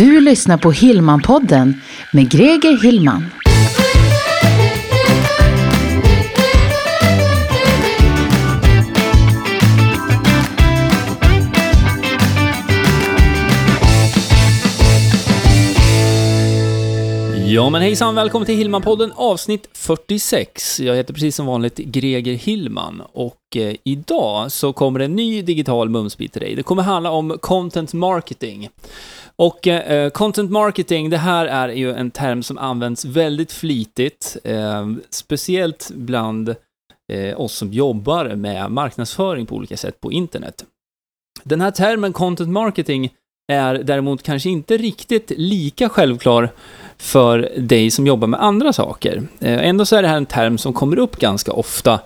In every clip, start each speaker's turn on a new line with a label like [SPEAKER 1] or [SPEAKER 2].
[SPEAKER 1] Du lyssnar på Hillmanpodden med Greger Hillman.
[SPEAKER 2] Ja men hejsan, välkommen till Hillman-podden avsnitt 46. Jag heter precis som vanligt Greger Hillman och eh, idag så kommer det en ny digital mumsbit till dig. Det kommer handla om content marketing. Och eh, eh, content marketing, det här är ju en term som används väldigt flitigt, eh, speciellt bland eh, oss som jobbar med marknadsföring på olika sätt på internet. Den här termen content marketing är däremot kanske inte riktigt lika självklar för dig som jobbar med andra saker. Eh, ändå så är det här en term som kommer upp ganska ofta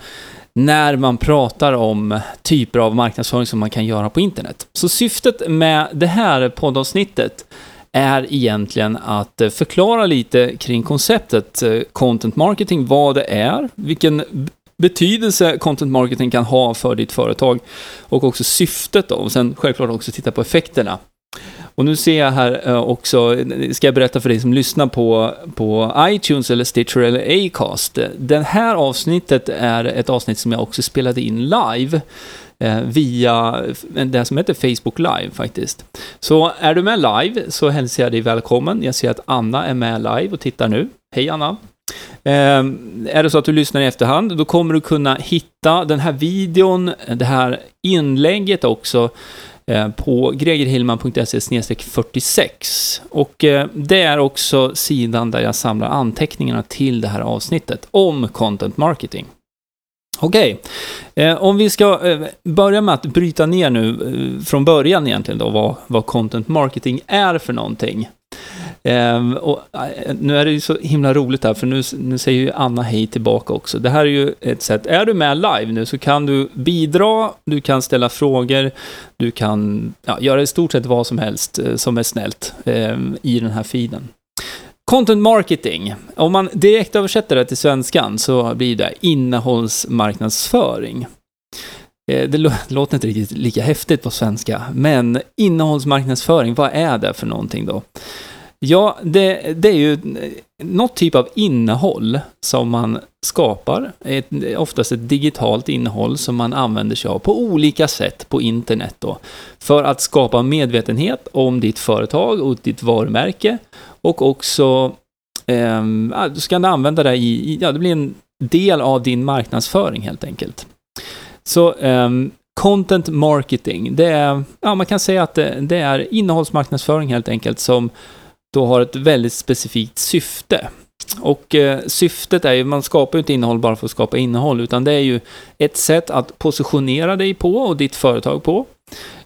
[SPEAKER 2] när man pratar om typer av marknadsföring som man kan göra på internet. Så syftet med det här poddavsnittet är egentligen att eh, förklara lite kring konceptet eh, content marketing, vad det är, vilken betydelse content marketing kan ha för ditt företag och också syftet då, och sen självklart också titta på effekterna och nu ser jag här eh, också, ska jag berätta för dig som lyssnar på, på iTunes eller Stitcher eller Acast. Det här avsnittet är ett avsnitt som jag också spelade in live eh, via det som heter Facebook Live faktiskt. Så är du med live så hälsar jag dig välkommen. Jag ser att Anna är med live och tittar nu. Hej Anna! Eh, är det så att du lyssnar i efterhand, då kommer du kunna hitta den här videon, det här inlägget också Eh, på gregerhillman.se 46. Och eh, det är också sidan där jag samlar anteckningarna till det här avsnittet om content marketing. Okej, okay. om vi ska börja med att bryta ner nu från början egentligen då vad, vad content marketing är för någonting. Ehm, och, äh, nu är det ju så himla roligt här, för nu, nu säger ju Anna hej tillbaka också. Det här är ju ett sätt, är du med live nu så kan du bidra, du kan ställa frågor, du kan ja, göra i stort sett vad som helst eh, som är snällt ehm, i den här feeden. Content marketing, om man direkt översätter det till svenskan så blir det innehållsmarknadsföring. Eh, det låter inte riktigt lika häftigt på svenska, men innehållsmarknadsföring, vad är det för någonting då? Ja, det, det, är ju något typ av innehåll som man skapar. Ett, oftast ett digitalt innehåll som man använder sig av på olika sätt på internet då. För att skapa medvetenhet om ditt företag och ditt varumärke. Och också eh, du ska använda det i, ja det blir en del av din marknadsföring helt enkelt. Så eh, content marketing, det är, ja man kan säga att det, det är innehållsmarknadsföring helt enkelt som då har ett väldigt specifikt syfte. Och eh, syftet är ju, man skapar ju inte innehåll bara för att skapa innehåll, utan det är ju ett sätt att positionera dig på och ditt företag på.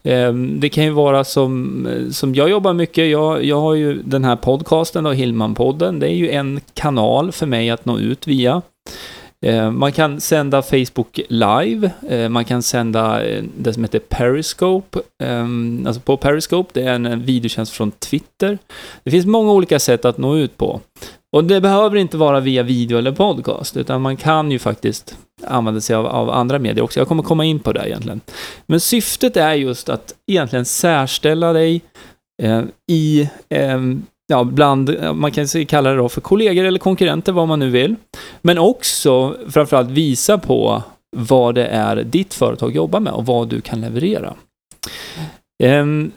[SPEAKER 2] Eh, det kan ju vara som, eh, som jag jobbar mycket, jag, jag har ju den här podcasten då, Hillman-podden, det är ju en kanal för mig att nå ut via. Eh, man kan sända Facebook live, eh, man kan sända eh, det som heter Periscope, ehm, alltså på Periscope, det är en videotjänst från Twitter. Det finns många olika sätt att nå ut på. Och det behöver inte vara via video eller podcast, utan man kan ju faktiskt använda sig av, av andra medier också. Jag kommer komma in på det egentligen. Men syftet är just att egentligen särställa dig eh, i eh, ja, bland, man kan kalla det då för kollegor eller konkurrenter, vad man nu vill. Men också framförallt visa på vad det är ditt företag jobbar med och vad du kan leverera. Ehm,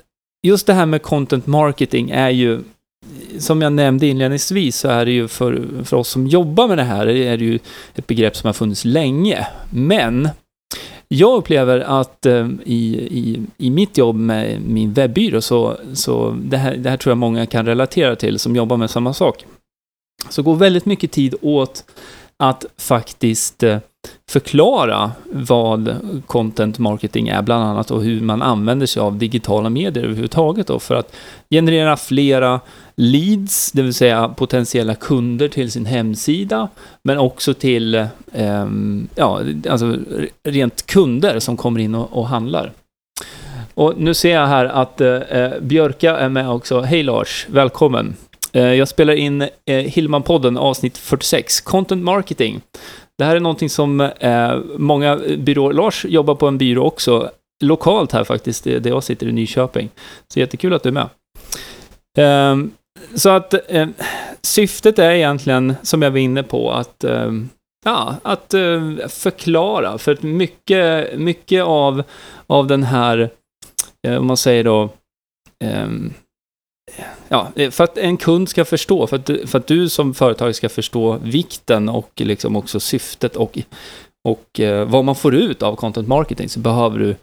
[SPEAKER 2] just det här med content marketing är ju, som jag nämnde inledningsvis, så är det ju för, för oss som jobbar med det här, är det ju ett begrepp som har funnits länge. Men jag upplever att eh, i, i, i mitt jobb med min webbyrå så, så det, här, det här tror jag många kan relatera till som jobbar med samma sak. Så går väldigt mycket tid åt att faktiskt eh, förklara vad content marketing är bland annat och hur man använder sig av digitala medier överhuvudtaget då för att generera flera leads, det vill säga potentiella kunder till sin hemsida, men också till eh, ja, alltså rent kunder som kommer in och, och handlar. Och nu ser jag här att eh, eh Björka är med också. Hej Lars, välkommen! Eh, jag spelar in eh, Hillman-podden avsnitt 46, Content Marketing. Det här är någonting som eh, många byråer, Lars jobbar på en byrå också, lokalt här faktiskt, där jag sitter i Nyköping. Så jättekul att du är med. Ehm, så att eh, syftet är egentligen, som jag var inne på, att, eh, ja, att eh, förklara. För att mycket, mycket av, av den här, eh, om man säger då, ehm, ja, för att en kund ska förstå, för att, du- för att du som företag ska förstå vikten och liksom också syftet och, och eh, vad man får ut av content marketing så behöver du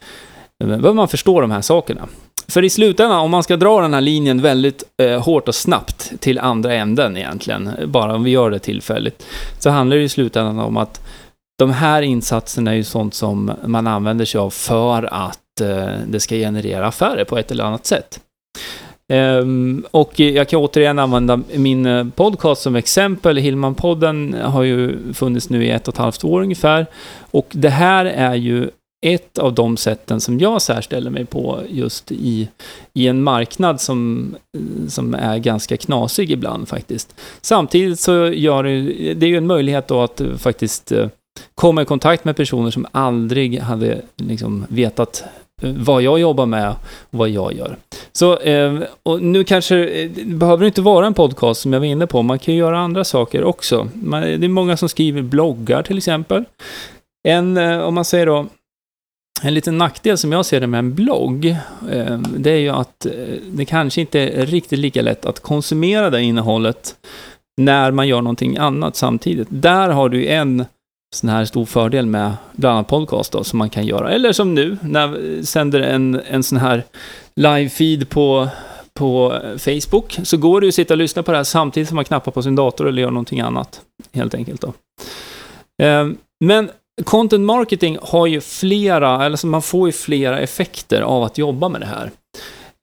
[SPEAKER 2] behöver man förstå de här sakerna. För i slutändan, om man ska dra den här linjen väldigt eh, hårt och snabbt till andra änden egentligen, bara om vi gör det tillfälligt, så handlar det i slutändan om att de här insatserna är ju sånt som man använder sig av för att eh, det ska generera affärer på ett eller annat sätt. Um, och jag kan återigen använda min eh, podcast som exempel. Hillman-podden har ju funnits nu i ett och ett halvt år ungefär. Och det här är ju ett av de sätten som jag särställer mig på just i, i en marknad som, som är ganska knasig ibland faktiskt. Samtidigt så gör det, det är ju en möjlighet då att faktiskt eh, komma i kontakt med personer som aldrig hade liksom vetat eh, vad jag jobbar med och vad jag gör. Så, eh, och nu kanske, det behöver inte vara en podcast som jag var inne på, man kan ju göra andra saker också. Det är många som skriver bloggar till exempel. En, om man säger då, en liten nackdel som jag ser det med en blogg, eh, det är ju att eh, det kanske inte är riktigt lika lätt att konsumera det innehållet när man gör någonting annat samtidigt. Där har du en sån här stor fördel med bland annat podcast då, som man kan göra. Eller som nu, när vi sänder en, en sån här live-feed på, på Facebook, så går det ju att sitta och lyssna på det här samtidigt som man knappar på sin dator eller gör någonting annat, helt enkelt då. Eh, men content marketing har ju flera, eller så man får ju flera effekter av att jobba med det här.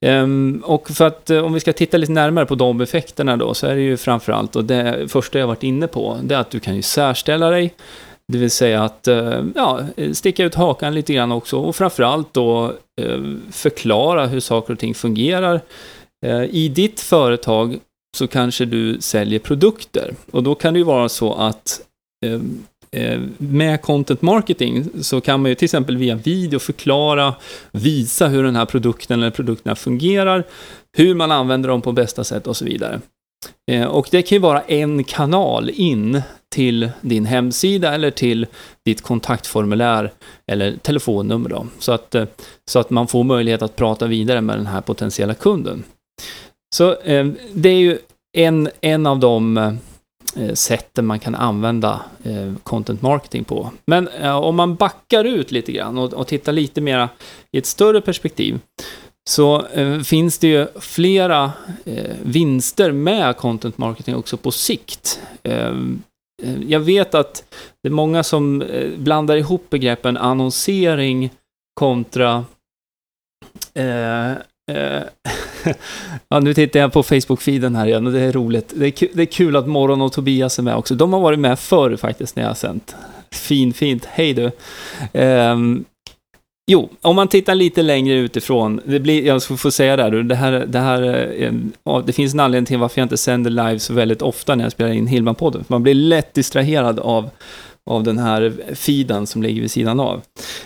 [SPEAKER 2] Um, och för att eh, om vi ska titta lite närmare på de effekterna då, så är det ju framförallt, och det första jag varit inne på, det är att du kan ju särställa dig. Det vill säga att eh, ja, sticka ut hakan lite grann också och framförallt då eh, förklara hur saker och ting fungerar. I ditt företag så kanske du säljer produkter och då kan det ju vara så att ehm, Eh, med content marketing så kan man ju till exempel via video förklara, visa hur den här produkten eller produkterna fungerar, hur man använder dem på bästa sätt och så vidare. Eh, och det kan ju vara en kanal in till din hemsida eller till ditt kontaktformulär eller telefonnummer då. Så att, eh, så att man får möjlighet att prata vidare med den här potentiella kunden. Så det är ju en, en av de Eh, sätten man kan använda eh, content marketing på. Men eh, om man backar ut lite grann och, och tittar lite mera i ett större perspektiv så finns det ju flera vinster med content marketing också på sikt. Jag vet att det är många som blandar ihop begreppen annonsering kontra eh, eh, ja, nu tittar jag på Facebook-feeden här igen och det är roligt. Det är, kul, det är kul att Morgon och Tobias är med också. De har varit med förr faktiskt när jag har sänt. Fin, fint. Hej du. Um, Jo, om man tittar lite längre utifrån, det blir, jag får säga det här, det här, det här ja, det finns en anledning till varför jag inte sänder live så väldigt ofta när jag spelar in Hillman-podden. Man blir lätt distraherad av, av den här feeden som ligger vid sidan av.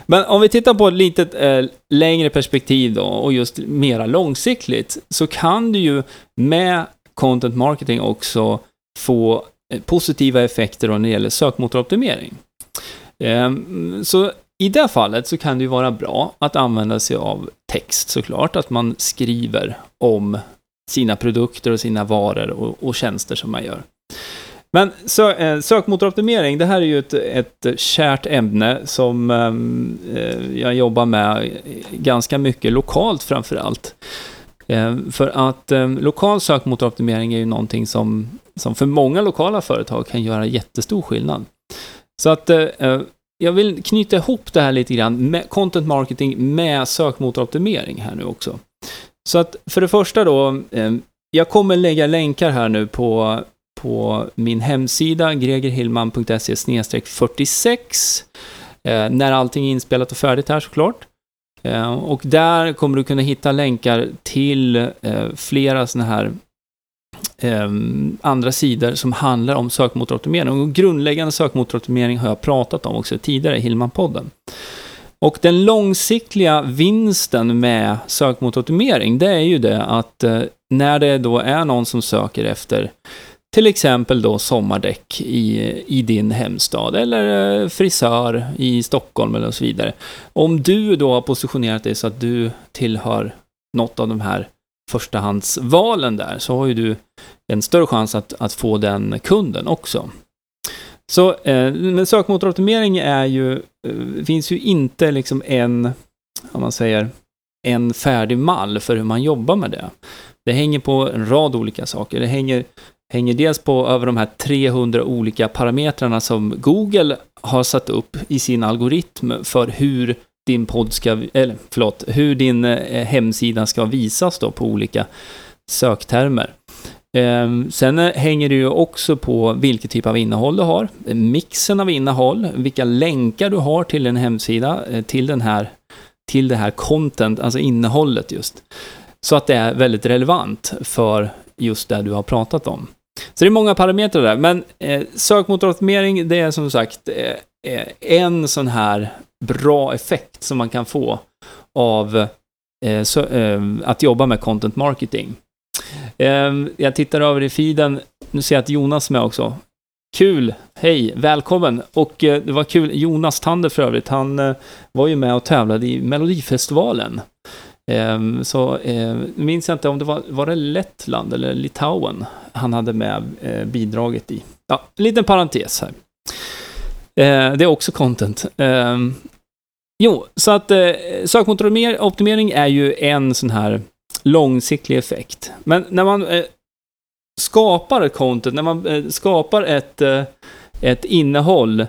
[SPEAKER 2] Men om vi tittar på ett lite eh, längre perspektiv då, och just mera långsiktigt, så kan du ju med content marketing också få eh, positiva effekter då när det gäller sökmotoroptimering. Eh, Så i det fallet så kan det ju vara bra att använda sig av text såklart, att man skriver om sina produkter och sina varor och, och tjänster som man gör. Men sö, eh, sökmotoroptimering, det här är ju ett, ett kärt ämne som eh, eh jag jobbar med ganska mycket lokalt framför allt. Eh, för att eh, lokal sökmotoroptimering är ju någonting som, som för många lokala företag kan göra jättestor skillnad. Så att eh, eh, jag vill knyta ihop det här lite grann med content marketing med sökmotoroptimering här nu också. Så att för det första då, eh, jag kommer lägga länkar här nu på, på min hemsida gregerhillman.se 46 eh, när allting är inspelat och färdigt här såklart. Eh, och där kommer du kunna hitta länkar till eh, flera sådana här ehm, andra sidor som handlar om sökmotoroptimering. Och grundläggande sökmotoroptimering har jag pratat om också tidigare i Hillman-podden. Och den långsiktiga vinsten med sökmotoroptimering, det är ju det att när det då är någon som söker efter till exempel då sommardäck i, i din hemstad eller eh, frisör i Stockholm eller så vidare. Om du då har positionerat dig så att du tillhör något av de här förstahandsvalen där så har ju du en större chans att, att få den kunden också. Så eh, men sökmotoroptimering är ju, eh, finns ju inte liksom en, om man säger, en färdig mall för hur man jobbar med det. Det hänger på en rad olika saker. Det hänger, hänger dels på över de här 300 olika parametrarna som Google har satt upp i sin algoritm för hur din podd ska, eller förlåt, hur din eh, hemsida ska visas då på olika söktermer. Ehm, sen eh, hänger det ju också på vilken typ av innehåll du har, mixen av innehåll, vilka länkar du har till en hemsida, eh, till den här, till det här content, alltså innehållet just. Så att det är väldigt relevant för just det du har pratat om. Så det är många parametrar där, men eh, sökmotoroptimering, det är som sagt eh, eh, en sån här bra effekt som man kan få av eh, så, eh, att jobba med content marketing. Ehm, jag tittar över i feeden, nu ser jag att Jonas är med också. Kul! Hej, välkommen! Och eh, det var kul, Jonas Tander för övrigt, han eh, var ju med och tävlade i Melodifestivalen. Ehm, så eh, minns jag inte om det var, var det Lettland eller Litauen han hade med eh, bidraget i. Ja, en liten parentes här. Eh, det är också content. Ehm, jo, så att sökmotoroptimering är ju en sån här långsiktig effekt. Men när man skapar ett content, när man skapar ett, ett innehåll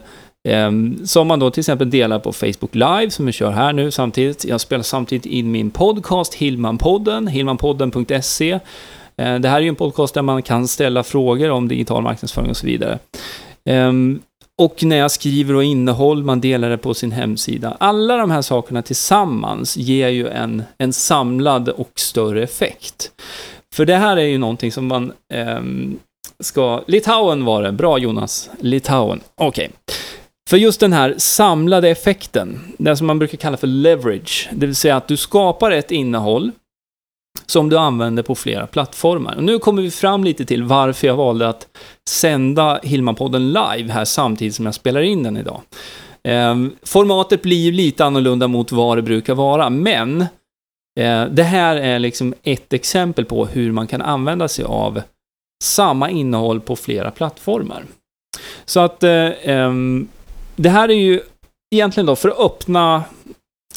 [SPEAKER 2] Ehm, som man då till exempel delar på Facebook Live, som vi kör här nu samtidigt. Jag spelar samtidigt in min podcast, Hillmanpodden, hillmanpodden.se. Ehm, det här är ju en podcast där man kan ställa frågor om digital marknadsföring och så vidare. Ehm, och när jag skriver och innehåll, man delar det på sin hemsida. Alla de här sakerna tillsammans ger ju en, en samlad och större effekt. För det här är ju någonting som man eh, ska... Litauen var det. Bra Jonas. Litauen. Okej. Okay. För just den här samlade effekten, det som man brukar kalla för leverage, det vill säga att du skapar ett innehåll som du använder på flera plattformar. Och nu kommer vi fram lite till varför jag valde att sända Hillmanpodden live här samtidigt som jag spelar in den idag. Ehm, formatet blir ju lite annorlunda mot vad det brukar vara, men eh, det här är liksom ett exempel på hur man kan använda sig av samma innehåll på flera plattformar. Så att eh, ehm, det här är ju egentligen då för att öppna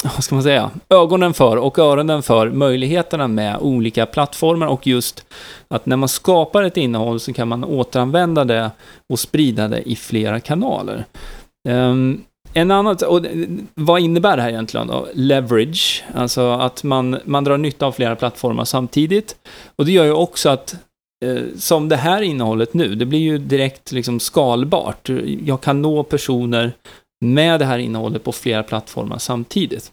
[SPEAKER 2] vad ska man säga, ögonen för och öronen för möjligheterna med olika plattformar och just att när man skapar ett innehåll så kan man återanvända det och sprida det i flera kanaler. Um, en annan, och vad innebär det här egentligen då? Leverage, alltså att man, man drar nytta av flera plattformar samtidigt. Och det gör ju också att, Eh, som det här innehållet nu, det blir ju direkt liksom skalbart. Jag kan nå personer med det här innehållet på flera plattformar samtidigt.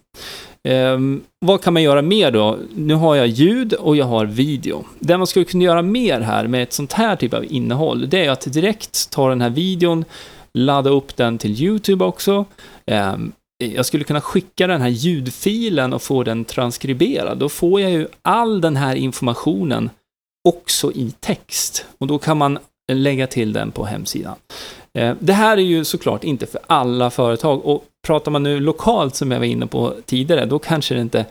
[SPEAKER 2] Um, vad kan man göra mer då? Nu har jag ljud och jag har video. Det man skulle kunna göra mer här med ett sånt här typ av innehåll, det är att direkt ta den här videon, ladda upp den till YouTube också. Um, jag skulle kunna skicka den här ljudfilen och få den transkriberad. Då får jag ju all den här informationen också i text. Och då kan man lägga till den på hemsidan. Eh, det här är ju såklart inte för alla företag och pratar man nu lokalt som jag var inne på tidigare, då kanske det inte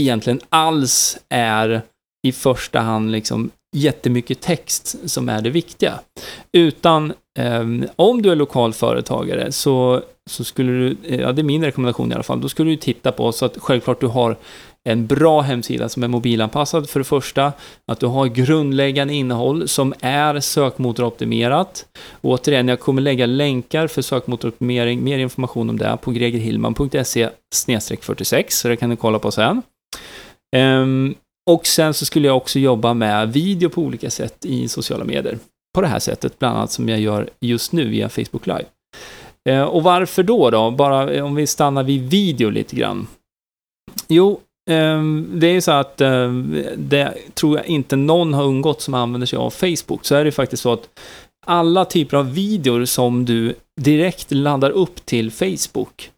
[SPEAKER 2] egentligen alls är i första hand liksom jättemycket text som är det viktiga. Utan eh, om du är lokal företagare så, så skulle du, ja det är min rekommendation i alla fall, då skulle du titta på så att självklart du har en bra hemsida som är mobilanpassad för det första, att du har grundläggande innehåll som är sökmotoroptimerat. återigen, jag kommer lägga länkar för sökmotoroptimering, mer information om det på gregerhillman.se 46, så det kan du kolla på sen. Um, och sen så skulle jag också jobba med video på olika sätt i sociala medier. På det här sättet, bland annat som jag gör just nu via Facebook Live. Ehm, och varför då då? Bara om vi stannar vid video lite grann. Jo, Ehm, det är ju så att ehm, det tror jag inte någon har undgått som använder sig av Facebook. Så är det faktiskt så att alla typer av videor som du direkt laddar upp till Facebook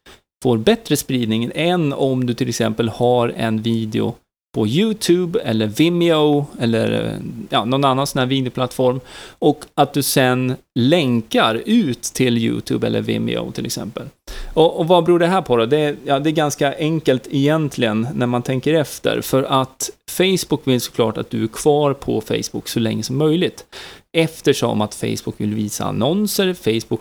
[SPEAKER 2] får bättre spridning än om du till exempel har en video på YouTube eller Vimeo eller ja, någon annan sån här videoplattform och att du sen länkar ut till YouTube eller Vimeo till exempel. Och, och vad beror det här på då? Det, ja, det är ganska enkelt egentligen när man tänker efter för att Facebook vill såklart att du är kvar på Facebook så länge som möjligt eftersom att Facebook vill visa annonser, Facebook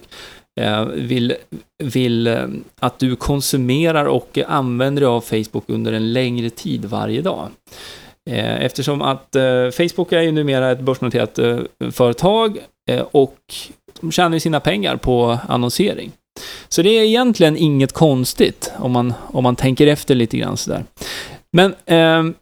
[SPEAKER 2] Eh, vill, vill eh, att du konsumerar och använder dig av Facebook under en längre tid varje dag. Eh, eftersom att eh, Facebook är ju numera ett börsnoterat eh, företag eh, och de tjänar ju sina pengar på annonsering. Så det är egentligen inget konstigt om man, om man tänker efter lite grann sådär. Men, ehm,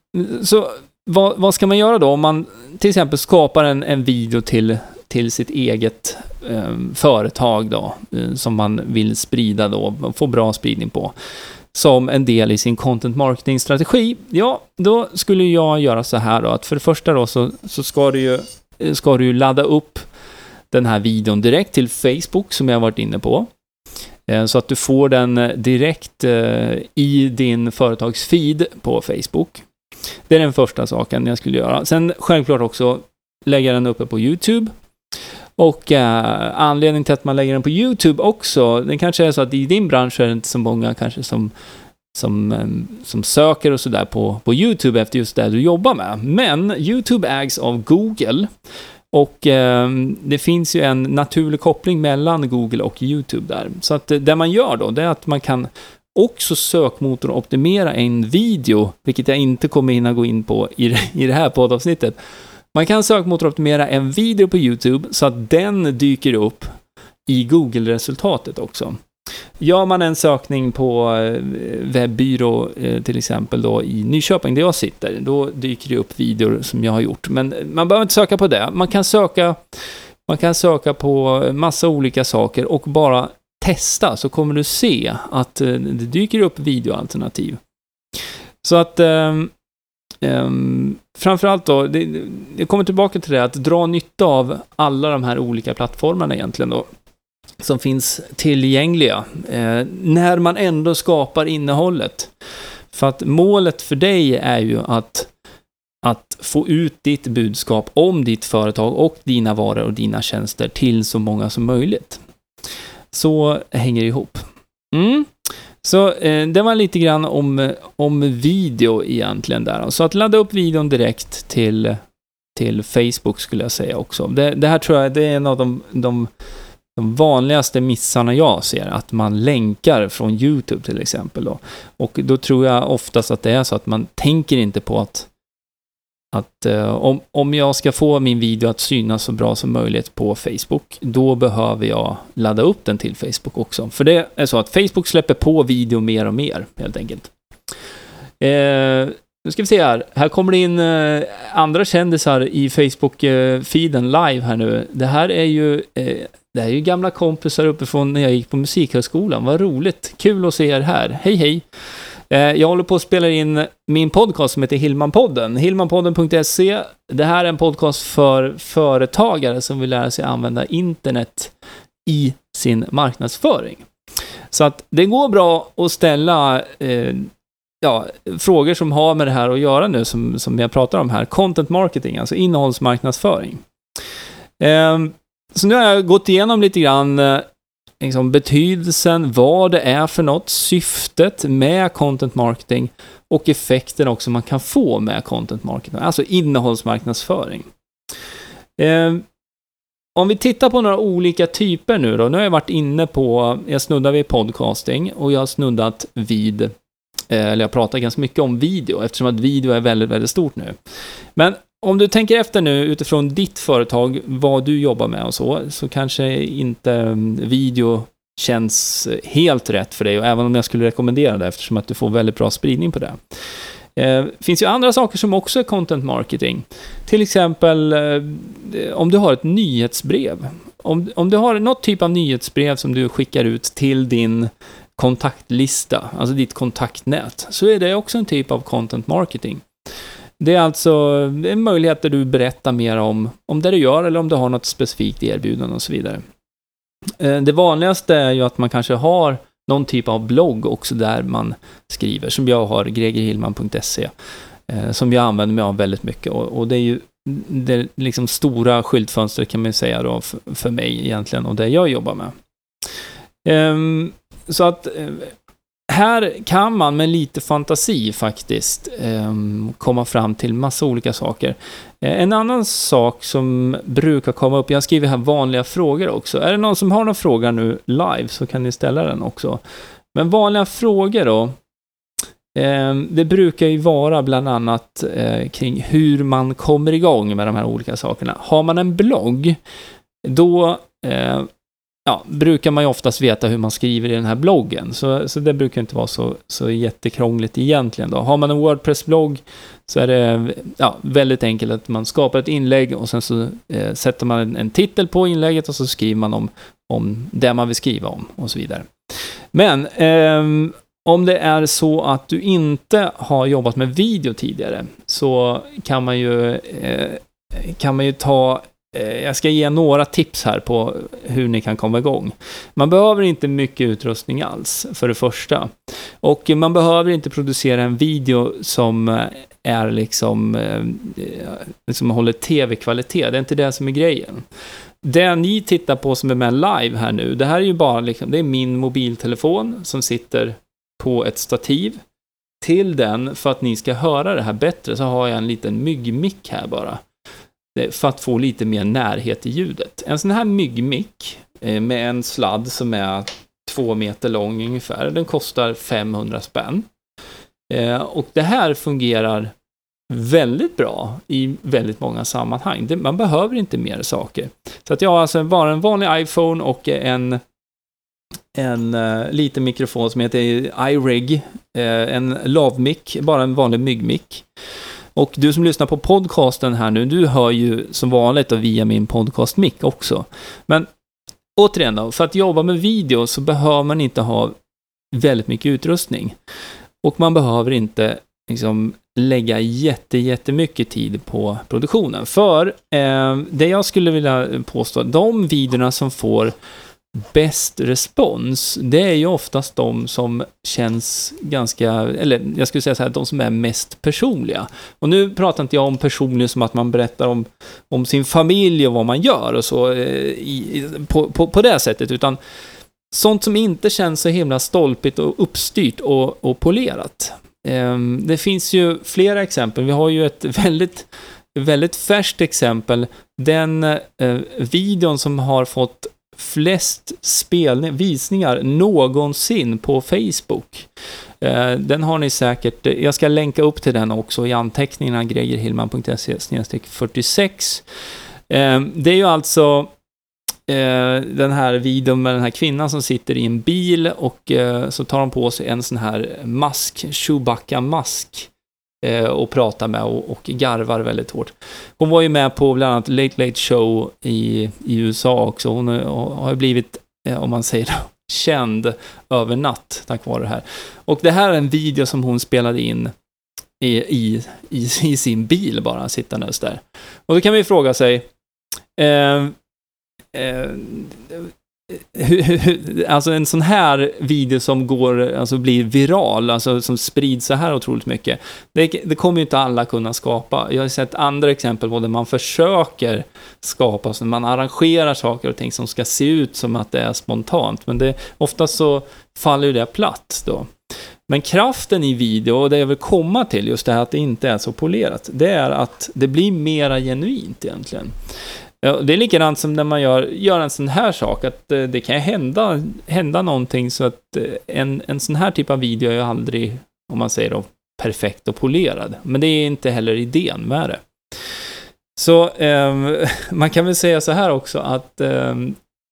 [SPEAKER 2] så vad, vad, ska man göra då om man till exempel skapar en, en video till, till sitt eget eh, företag då, eh, som man vill sprida då, få bra spridning på, som en del i sin content marketing-strategi, ja, då skulle jag göra så här då, att för det första då så, så ska du ju, eh, ska du ju ladda upp den här videon direkt till Facebook, som jag varit inne på. Eh, så att du får den eh, direkt eh, i din företagsfeed på Facebook. Det är den första saken jag skulle göra. Sen självklart också lägga den uppe på YouTube. Och eh, anledningen till att man lägger den på YouTube också, det kanske är så att i din bransch är det inte så många kanske som, som, ehm, som söker och sådär på, på YouTube efter just det du jobbar med. Men YouTube ägs av Google. Och eh, det finns ju en naturlig koppling mellan Google och YouTube där. Så att eh, det man gör då, det är att man kan också sökmotoroptimera en video, vilket jag inte kommer hinna gå in på i, i det här poddavsnittet. Man kan sökmotoroptimera en video på YouTube så att den dyker upp i Google-resultatet också. Gör man en sökning på eh, webbyrå eh, till exempel då i Nyköping där jag sitter, då dyker det upp videor som jag har gjort. Men eh, man behöver inte söka på det. Man kan söka, man kan söka på massa olika saker och bara testa så kommer du se att det dyker upp videoalternativ. Så att Um, framförallt då, det, jag kommer tillbaka till det att dra nytta av alla de här olika plattformarna egentligen då, som finns tillgängliga, eh, när man ändå skapar innehållet. För att målet för dig är ju att, att få ut ditt budskap om ditt företag och dina varor och dina tjänster till så många som möjligt. Så hänger det ihop. Mm. Så eh, det var lite grann om, om video egentligen där. Så att ladda upp videon direkt till, till Facebook skulle jag säga också. Det, det här tror jag det är en av de, de, de, vanligaste missarna jag ser, att man länkar från YouTube till exempel. Då. Och då tror jag oftast att det är så att man tänker inte på att att eh, om, om jag ska få min video att synas så bra som möjligt på Facebook, då behöver jag ladda upp den till Facebook också. För det är så att Facebook släpper på video mer och mer, helt enkelt. Eh, nu ska vi se här. Här kommer det in eh, andra kändisar i Facebook-feeden eh, live här nu. Det här är ju, eh, det här är ju gamla kompisar uppifrån när jag gick på Musikhögskolan. Vad roligt! Kul att se er här. Hej hej! Eh, jag håller på att spela in min podcast som heter Hillmanpodden. Hillmanpodden.se. Det här är en podcast för företagare som vill lära sig använda internet i sin marknadsföring. Så att det går bra att ställa eh, ja, frågor som har med det här att göra nu, som, som jag pratar om här. Content marketing, alltså innehållsmarknadsföring. Eh, så nu har jag gått igenom lite grann eh, liksom betydelsen, vad det är för något, syftet med content marketing och effekten också man kan få med content marketing, alltså innehållsmarknadsföring. Eh, om vi tittar på några olika typer nu då, nu har jag varit inne på, jag snuddar vid podcasting och jag har snuddat vid Eh, eller jag pratar ganska mycket om video, eftersom att video är väldigt, väldigt stort nu. Men om du tänker efter nu utifrån ditt företag, vad du jobbar med och så, så kanske inte mm, video känns helt rätt för dig, och även om jag skulle rekommendera det eftersom att du får väldigt bra spridning på det. Det eh, finns ju andra saker som också är content marketing. Till exempel eh, om du har ett nyhetsbrev. Om, om du har något typ av nyhetsbrev som du skickar ut till din kontaktlista, alltså ditt kontaktnät, så är det också en typ av content marketing. Det är alltså en möjlighet där du berättar mer om, om det du gör eller om du har något specifikt erbjudande och så vidare. Eh, det vanligaste är ju att man kanske har någon typ av blogg också där man skriver, som jag har, gregerhillman.se, eh, som jag använder mig av väldigt mycket. Och, det är ju det liksom stora skyltfönstret kan man säga då för mig egentligen och det jag jobbar med. Ehm, så att eh, här kan man med lite fantasi faktiskt ehm, komma fram till massa olika saker. Eh, en annan sak som brukar komma upp, jag skriver här vanliga frågor också. Är det någon som har någon fråga nu live så kan ni ställa den också. Men vanliga frågor då, ehm, det brukar ju vara bland annat eh, kring hur man kommer igång med de här olika sakerna. Har man en blogg, då ja, brukar man ju oftast veta hur man skriver i den här bloggen. Så, så det brukar inte vara så, så jättekrångligt egentligen. Då. Har man en Wordpress-blogg så är det ja, väldigt enkelt att man skapar ett inlägg och sen så eh, sätter man en, en, titel på inlägget och så skriver man om, om det man vill skriva om och så vidare. Men eh, om det är så att du inte har jobbat med video tidigare så kan man ju, eh, kan man ju ta Eh, jag ska ge några tips här på hur ni kan komma igång. Man behöver inte mycket utrustning alls, för det första. Och man behöver inte producera en video som eh, är liksom, eh, ...som håller tv-kvalitet. Det är inte det som är grejen. Det ni tittar på som är med live här nu, det här är ju bara liksom, det är min mobiltelefon som sitter på ett stativ. Till den, för att ni ska höra det här bättre, så har jag en liten myggmick här bara. Eh, för att få lite mer närhet i ljudet. En sån här myggmick eh, med en sladd som är två meter lång ungefär, den kostar 500 spänn. Eh, och det här fungerar väldigt bra i väldigt många sammanhang. Man behöver inte mer saker. Så att jag har alltså bara en vanlig iPhone och en en uh, liten mikrofon som heter iRig, uh, en lavmick, bara en vanlig myggmick. Och du som lyssnar på podcasten här nu, du hör ju som vanligt via min podcastmick också. Men återigen då, för att jobba med video så behöver man inte ha väldigt mycket utrustning. Och man behöver inte liksom lägga jätte, jättemycket tid på produktionen. För eh, det jag skulle vilja påstå, de videorna som får bäst respons, det är ju oftast de som känns ganska, eller jag skulle säga så här, de som är mest personliga. Och nu pratar inte jag om personligen som att man berättar om, om sin familj och vad man gör och så eh, i, på, på, på det sättet, utan sånt som inte känns så himla stolpigt och uppstyrt och, och polerat. Um, det finns ju flera exempel. Vi har ju ett väldigt, väldigt färskt exempel. Den eh, videon som har fått flest spelning, visningar någonsin på Facebook. Eh, den har ni säkert, eh, jag ska länka upp till den också i anteckningarna, gregerhillman.se 46. Eh, det är ju alltså den här videon med den här kvinnan som sitter i en bil och så tar hon på sig en sån här mask, Chewbacca-mask Eh, och pratar med och, och garvar väldigt hårt. Hon var ju med på bland annat Late Late Show i, i USA också. Hon eh, har ju blivit, eh, om man säger känd över natt tack vare det här. Och det här är en video som hon spelade in i, i, i, i sin bil bara, sittandes där. Och då kan vi fråga sig, eh, eh, alltså en sån här video som går, alltså blir viral, alltså som sprids så här otroligt mycket, det, det kommer ju inte alla kunna skapa. Jag har sett andra exempel på där man försöker skapa, så man arrangerar saker och ting som ska se ut som att det är spontant, men det, oftast så faller ju det platt då. Men kraften i video, och det jag vill komma till, just det här att det inte är så polerat, det är att det blir mera genuint egentligen. Det är likadant som när man gör, gör en sån här sak, att eh, det kan hända, hända någonting så att eh, en, en sån här typ av video är ju aldrig, om man säger då, perfekt och polerad. Men det är inte heller idén med det. Så eh, man kan väl säga så här också att eh,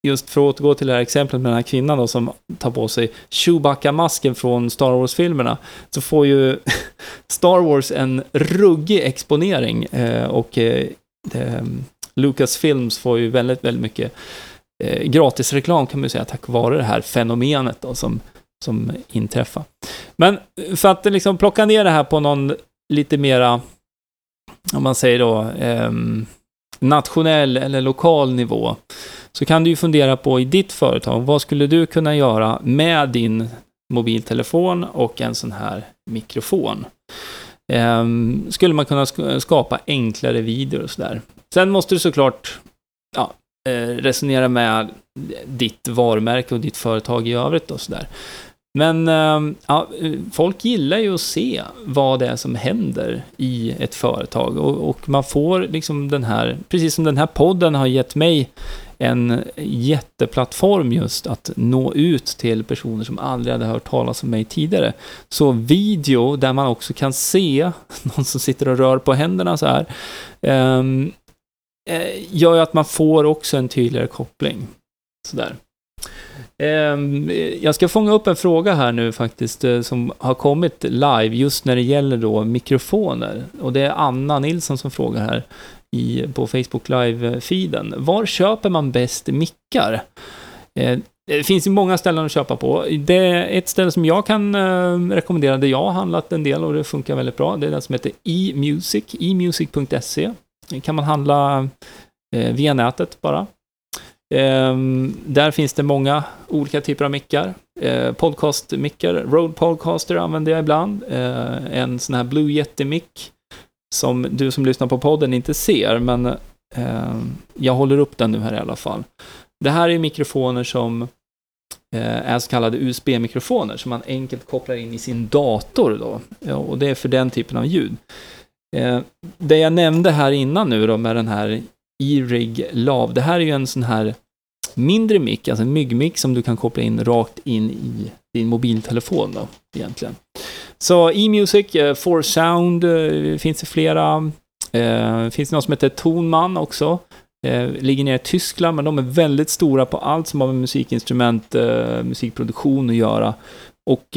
[SPEAKER 2] just för att återgå till det här exemplet med den här kvinnan då som tar på sig Chewbacca-masken från Star Wars-filmerna, så får ju Star Wars en ruggig exponering eh, och eh, ehm, Lucasfilms får ju väldigt, väldigt mycket eh, gratisreklam kan man ju säga, tack vare det här fenomenet då, som, som inträffar. Men för att liksom plocka ner det här på någon lite mera, om man säger då, eh, nationell eller lokal nivå, så kan du ju fundera på i ditt företag, vad skulle du kunna göra med din mobiltelefon och en sån här mikrofon? Ehm, skulle man kunna skapa enklare videor och sådär. Sen måste du såklart ja, eh, resonera med ditt varumärke och ditt företag i övrigt och sådär. Men ehm, ja, folk gillar ju att se vad det är som händer i ett företag och, och, man får liksom den här, precis som den här podden har gett mig en jätteplattform just att nå ut till personer som aldrig hade hört talas om mig tidigare. Så video där man också kan se någon som sitter och rör på händerna så här, ehm, eh, gör ju att man får också en tydligare koppling. Sådär. Ehm, jag ska fånga upp en fråga här nu faktiskt eh, som har kommit live just när det gäller då mikrofoner. Och det är Anna Nilsson som frågar här i, på Facebook Live-feeden. Var köper man bäst mickar? Eh, det finns ju många ställen att köpa på. Det är ett ställe som jag kan eh, rekommendera, där jag har handlat en del och det funkar väldigt bra. Det är den som heter eMusic, emusic.se. kan man handla eh, via nätet bara. Eh, där finns det många olika typer av mickar. Eh, podcast-mickar, Rode Podcaster använder jag ibland. En sån här Blue Yeti-mick som du som lyssnar på podden inte ser, men eh, jag håller upp den nu här i alla fall. Det här är mikrofoner som eh, är så kallade USB-mikrofoner som man enkelt kopplar in i sin dator då. Ja, och det är för den typen av ljud. Eh, det jag nämnde här innan nu då med den här E-Rig Lav. Det här är ju en sån här mindre mick, alltså en myggmick som du kan koppla in rakt in i din mobiltelefon då, egentligen. Så E-Music, eh, For Sound, eh, finns det flera. Eh, finns det något som heter Tonman också. Eh, ligger nere i Tyskland, men de är väldigt stora på allt som har med musikinstrument, musikproduktion att göra. Och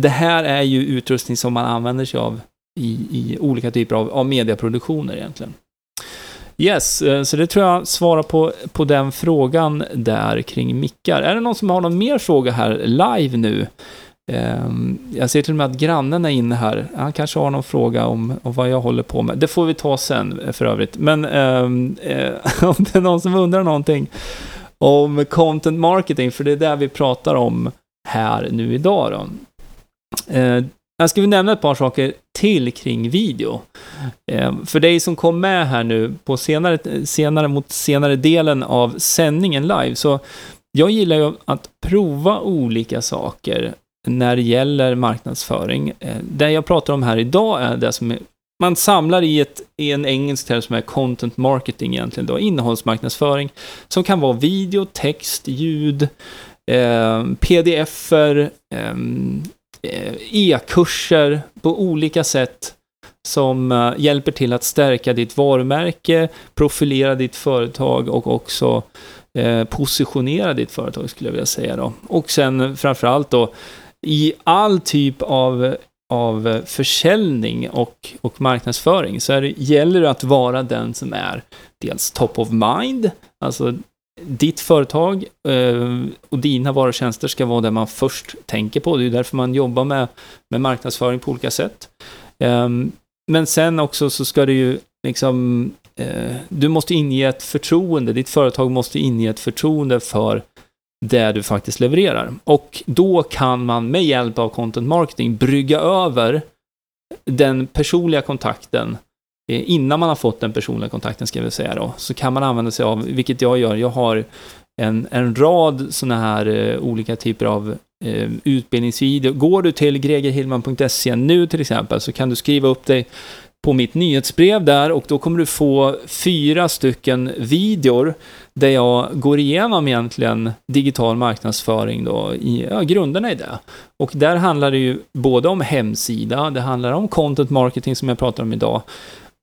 [SPEAKER 2] det här är ju utrustning som man använder sig av i, i olika typer av, av mediaproduktioner egentligen. Yes, så det tror jag svarar på, på den frågan där kring mickar. Är det någon som har någon mer fråga här live nu? Ehm, jag ser till och med att grannen är inne här. Han kanske har någon fråga om, om vad jag håller på med. Det får vi ta sen eh, för övrigt. Men ehm, eh, om det är någon som undrar någonting om content marketing, för det är det vi pratar om här nu idag då. Eh, jag ska nämna ett par saker till kring video. Eh, för dig som kom med här nu på senare, senare mot senare delen av sändningen live, så jag gillar ju att prova olika saker när det gäller marknadsföring. Eh, det jag pratar om här idag är det som är, man samlar i, ett, i en engelsk term som är content marketing egentligen då, innehållsmarknadsföring, som kan vara video, text, ljud, eh, pdf-er, eh, Eh, e-kurser på olika sätt som eh, hjälper till att stärka ditt varumärke, profilera ditt företag och också eh, positionera ditt företag skulle jag vilja säga då. Och sen framförallt då i all typ av, av försäljning och, och marknadsföring så är det, gäller det att vara den som är dels top of mind, alltså ditt företag eh, och dina varor och tjänster ska vara det man först tänker på. Det är därför man jobbar med, med marknadsföring på olika sätt. Eh, men sen också så ska det ju liksom, eh, du måste inge ett förtroende, ditt företag måste inge ett förtroende för det du faktiskt levererar. Och då kan man med hjälp av content marketing brygga över den personliga kontakten eh, innan man har fått den personliga kontakten, ska vi säga då, så kan man använda sig av, vilket jag gör, jag har en, en rad sådana här eh, olika typer av eh, utbildningsvideor. Går du till gregerhillman.se nu till exempel, så kan du skriva upp dig på mitt nyhetsbrev där och då kommer du få fyra stycken videor där jag går igenom egentligen digital marknadsföring då, i ja, grunderna i det. Och där handlar det ju både om hemsida, det handlar om content marketing som jag pratar om idag,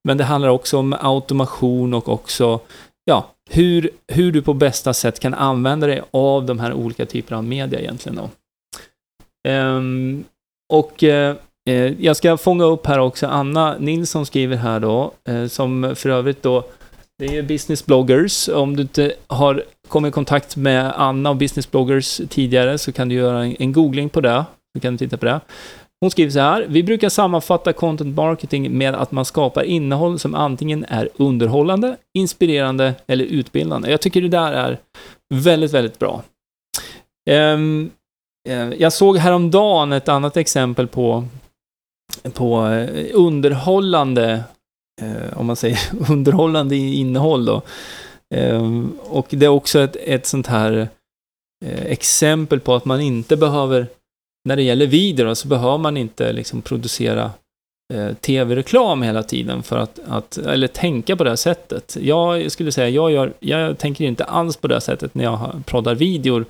[SPEAKER 2] men det handlar också om automation och också ja, hur, hur du på bästa sätt kan använda dig av de här olika typerna av media egentligen. Då. Ehm, och eh, eh jag ska fånga upp här också, Anna Nilsson skriver här då, eh, som för övrigt då, det är ju business bloggers. Om du inte har kommit i kontakt med Anna och business bloggers tidigare så kan du göra en, googling på det. Du kan du titta på det. Hon skriver så här. Vi brukar sammanfatta content marketing med att man skapar innehåll som antingen är underhållande, inspirerande eller utbildande. Jag tycker det där är väldigt, väldigt bra. Ehm, eh, jag såg häromdagen ett annat exempel på, på eh, underhållande, eh, om man säger underhållande innehåll då. Eh, och det är också ett, ett sånt här eh, exempel på att man inte behöver när det gäller video så behöver man inte liksom producera eh, tv-reklam hela tiden för att, att, eller tänka på det här sättet. Jag skulle säga, jag, gör, jag tänker inte alls på det här sättet när jag proddar videor,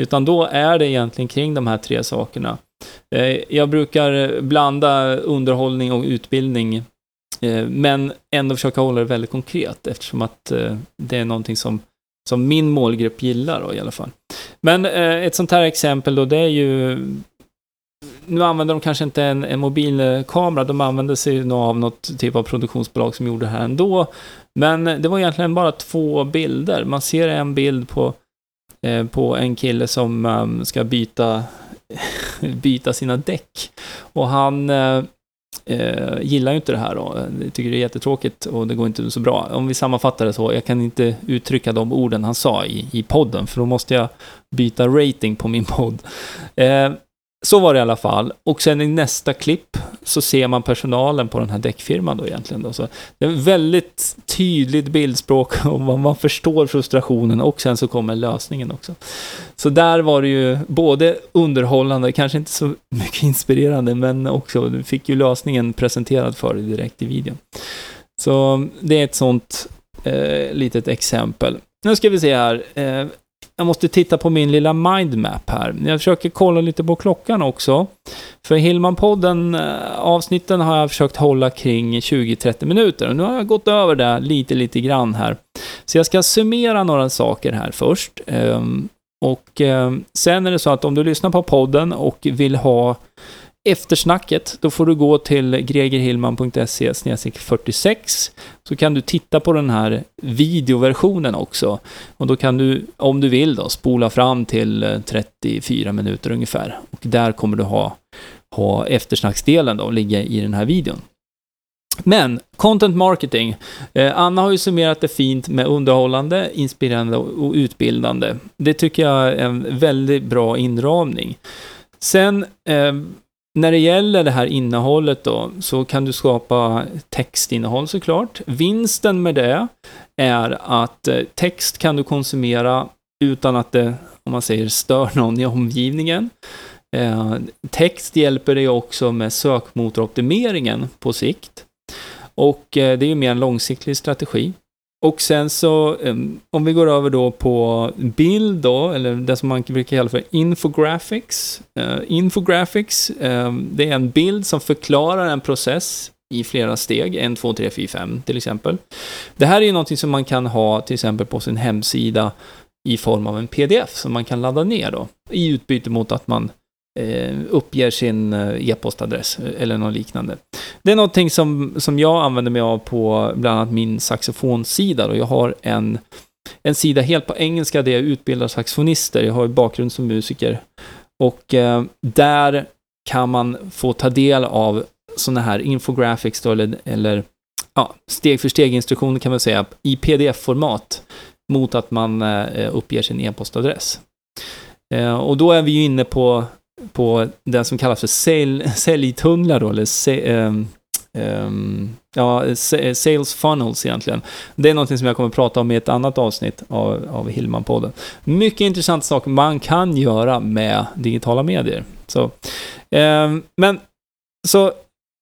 [SPEAKER 2] utan då är det egentligen kring de här tre sakerna. Eh, jag brukar blanda underhållning och utbildning, Eh, men ändå försöka hålla det väldigt konkret eftersom att eh, det är någonting som, som min målgrupp gillar då, i alla fall. Men eh, ett sånt här exempel då, det är ju... Nu använder de kanske inte en, en mobilkamera, de använder sig nog av något typ av produktionsbolag som gjorde det här ändå. Men det var egentligen bara två bilder. Man ser en bild på, eh, på en kille som eh, ska byta, byta sina däck. Och han eh, eh, gillar ju inte det här då. Jag eh, tycker det är jättetråkigt och det går inte så bra. Om vi sammanfattar det så, jag kan inte uttrycka de orden han sa i, i podden, för då måste jag byta rating på min podd. Eh, så var det i alla fall. Och sen i nästa klipp så ser man personalen på den här däckfirman då egentligen. Då. Så det är väldigt tydligt bildspråk och man förstår frustrationen och sen så kommer lösningen också. Så där var det ju både underhållande, kanske inte så mycket inspirerande, men också du fick ju lösningen presenterad för dig direkt i videon. Så det är ett sånt eh, litet exempel. Nu ska vi se här. Eh, jag måste titta på min lilla mindmap här. Jag försöker kolla lite på klockan också. För Hillman-podden, eh, avsnitten har jag försökt hålla kring 20-30 minuter. Och nu har jag gått över det lite, lite grann här. Så jag ska summera några saker här först. Ehm, och eh, sen är det så att om du lyssnar på podden och vill ha eftersnacket, då får du gå till gregerhillman.se 46 så kan du titta på den här videoversionen också. Och då kan du, om du vill då, spola fram till eh, 34 minuter ungefär. Och där kommer du ha, ha eftersnacksdelen då, ligga i den här videon. Men, content marketing. Eh, Anna har ju summerat det fint med underhållande, inspirerande och utbildande. Det tycker jag är en väldigt bra inramning. Sen eh, när det gäller det här innehållet då, så kan du skapa textinnehåll såklart. Vinsten med det är att eh, text kan du konsumera utan att det, om man säger, stör någon i omgivningen. Eh, text hjälper dig också med sökmotoroptimeringen på sikt. Och eh, det är ju mer en långsiktig strategi. Och sen så, om vi går över då på bild då, eller det som man brukar kalla för infographics. Uh, infographics, um, det är en bild som förklarar en process i flera steg, 1, 2, 3, 4, 5 till exempel. Det här är ju någonting som man kan ha till exempel på sin hemsida i form av en pdf som man kan ladda ner då, i utbyte mot att man eh, uppger sin eh, e-postadress eh, eller något liknande. Det är någonting som, som jag använder mig av på bland annat min saxofonsida. då. jag har en, en sida helt på engelska där jag utbildar saxofonister. Jag har bakgrund som musiker. Och eh, där kan man få ta del av sådana här infographics då, eller, eller ja, steg för steg instruktioner kan man säga, i pdf-format mot att man eh, uppger sin e-postadress. Eh, och då är vi ju inne på på det som kallas för sälj, säljtunnlar då, eller um, um, ja, sales funnels egentligen. Det är någonting som jag kommer att prata om i ett annat avsnitt av, av Hillman-podden. Mycket intressant sak man kan göra med digitala medier. Så, um, men så,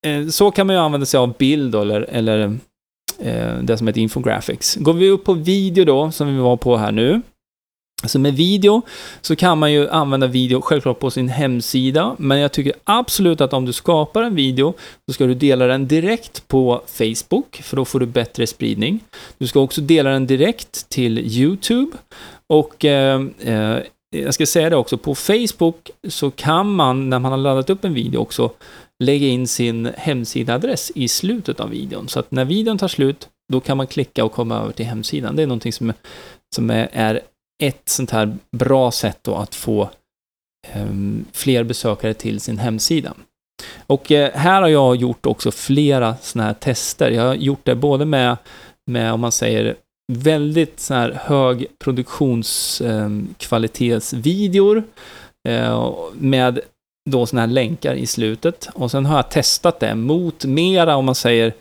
[SPEAKER 2] eh, så kan man ju använda sig av bild då, eller, eller uh, det som heter infographics. Går vi upp på video då, som vi var på här nu, så med video så kan man ju använda video självklart på sin hemsida, men jag tycker absolut att om du skapar en video så ska du dela den direkt på Facebook, för då får du bättre spridning. Du ska också dela den direkt till YouTube och eh, eh, jag ska säga det också, på Facebook så kan man när man har laddat upp en video också lägga in sin hemsidaadress i slutet av videon. Så att när videon tar slut, då kan man klicka och komma över till hemsidan. Det är någonting som, som är, är ett sånt här bra sätt då att få ehm, fler besökare till sin hemsida. Och eh, här har jag gjort också flera sådana här tester. Jag har gjort det både med, med om man säger, väldigt så här hög produktionskvalitetsvideor ehm, eh, med då sådana här länkar i slutet. Och sen har jag testat det mot mera, om man säger,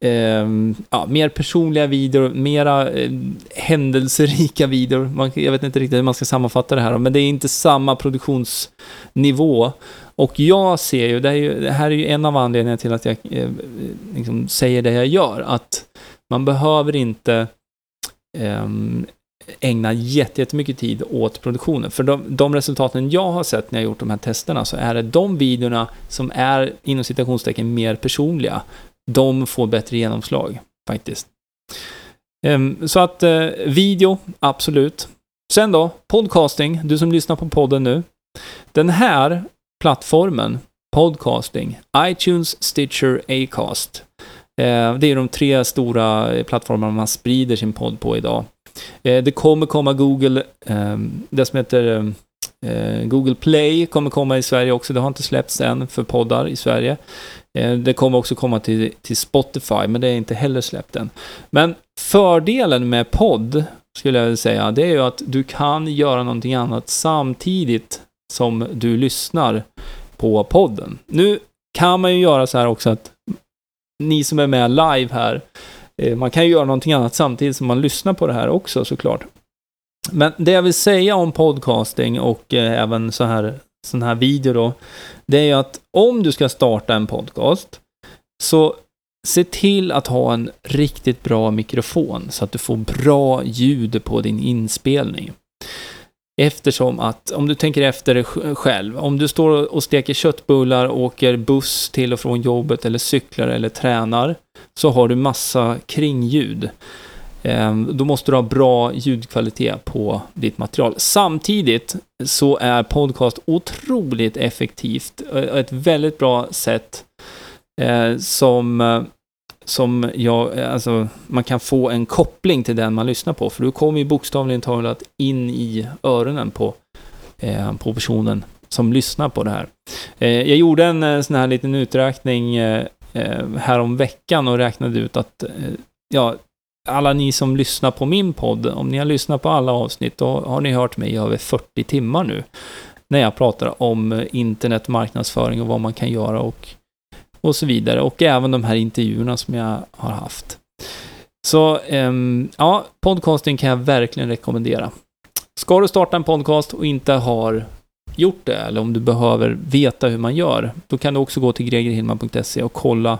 [SPEAKER 2] Ehm, ja, mer personliga videor, mera eh, händelserika videor. Man, jag vet inte riktigt hur man ska sammanfatta det här, men det är inte samma produktionsnivå. Och jag ser ju, det, är ju, det här är ju en av anledningarna till att jag eh, liksom säger det jag gör, att man behöver inte eh, ägna jättemycket tid åt produktionen. För de, de, resultaten jag har sett när jag gjort de här testerna så är det de videorna som är inom citationstecken mer personliga, de får bättre genomslag faktiskt. Ehm, så att eh, video, absolut. Sen då, podcasting, du som lyssnar på podden nu. Den här plattformen, podcasting, iTunes, Stitcher, Acast. Eh, det är de tre stora eh, plattformarna man sprider sin podd på idag. Det kommer komma Google, ehm, det som heter ehm, Google Play kommer komma i Sverige också. Det har inte släppts än för poddar i Sverige. Eh, det kommer också komma till, till Spotify, men det är inte heller släppt än. Men fördelen med podd, skulle jag säga, det är ju att du kan göra någonting annat samtidigt som du lyssnar på podden. Nu kan man ju göra så här också att ni som är med live här, eh, man kan ju göra någonting annat samtidigt som man lyssnar på det här också såklart. Men det jag vill säga om podcasting och eh, även så här sån här video då, det är ju att om du ska starta en podcast, så se till att ha en riktigt bra mikrofon så att du får bra ljud på din inspelning. Eftersom att, om du tänker efter själv, om du står och steker köttbullar, åker buss till och från jobbet eller cyklar eller tränar, så har du massa kringljud. Ehm, då måste du ha bra ljudkvalitet på ditt material. Samtidigt så är podcast otroligt effektivt. och ett väldigt bra sätt eh, som, eh, som jag, eh, alltså, man kan få en koppling till den man lyssnar på. För du kommer ju bokstavligen talat in i öronen på, på personen som lyssnar på det här. Jag gjorde en sån här liten uträkning häromveckan veckan och räknade ut att ja, alla ni som lyssnar på min podd, om ni har lyssnat på alla avsnitt, då har ni hört mig i över 40 timmar nu. När jag pratar om eh, internetmarknadsföring och vad man kan göra och, och så vidare. Och även de här intervjuerna som jag har haft. Så um, ja, podcasting kan jag verkligen rekommendera. Ska du starta en podcast och inte har gjort det, eller om du behöver veta hur man gör, då kan du också gå till gregerhillman.se och kolla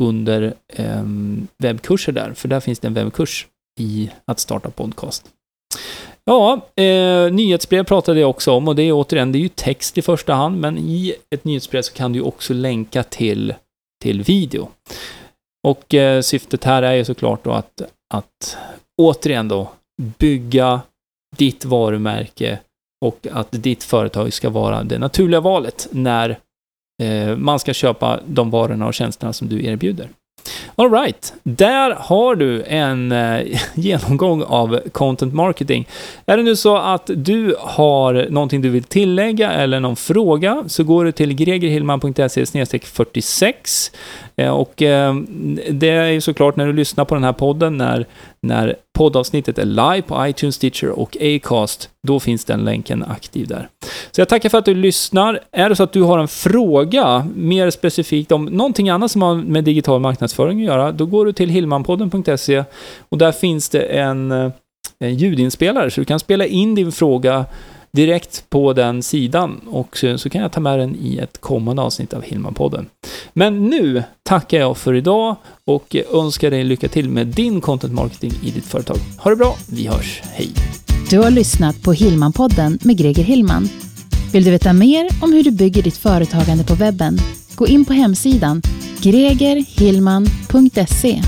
[SPEAKER 2] under eh, webbkurser där, för där finns det en webbkurs i att starta podcast. Ja, eh, nyhetsbrev pratade jag också om och det är återigen, det är ju text i första hand, men i ett nyhetsbrev så kan du ju också länka till, till video. Och eh, syftet här är ju såklart då att, att återigen då bygga ditt varumärke och att ditt företag ska vara det naturliga valet när Eh, man ska köpa de varorna och tjänsterna som du erbjuder. Alright, där har du en eh, genomgång av content marketing. Är det nu så att du har någonting du vill tillägga eller någon fråga så går du till gregerhillman.se 46 eh, och det är ju såklart när du lyssnar på den här podden när, när poddavsnittet är live på iTunes, Stitcher och Acast, då finns den länken aktiv där. Så jag tackar för att du lyssnar. Är det så att du har en fråga mer specifikt om någonting annat som har med digital marknadsföring att göra, då går du till hillmanpodden.se och där finns det en, eh, en ljudinspelare så du kan spela in din fråga direkt på den sidan och så, så, kan jag ta med den i ett kommande avsnitt av Hillman-podden. Men nu tackar jag för idag och önskar dig lycka till med din content marketing i ditt företag. Ha det bra, vi hörs, hej!
[SPEAKER 1] Du har lyssnat på Hillman-podden med Greger Hillman. Vill du veta mer om hur du bygger ditt företagande på webben? Gå in på hemsidan gregerhillman.se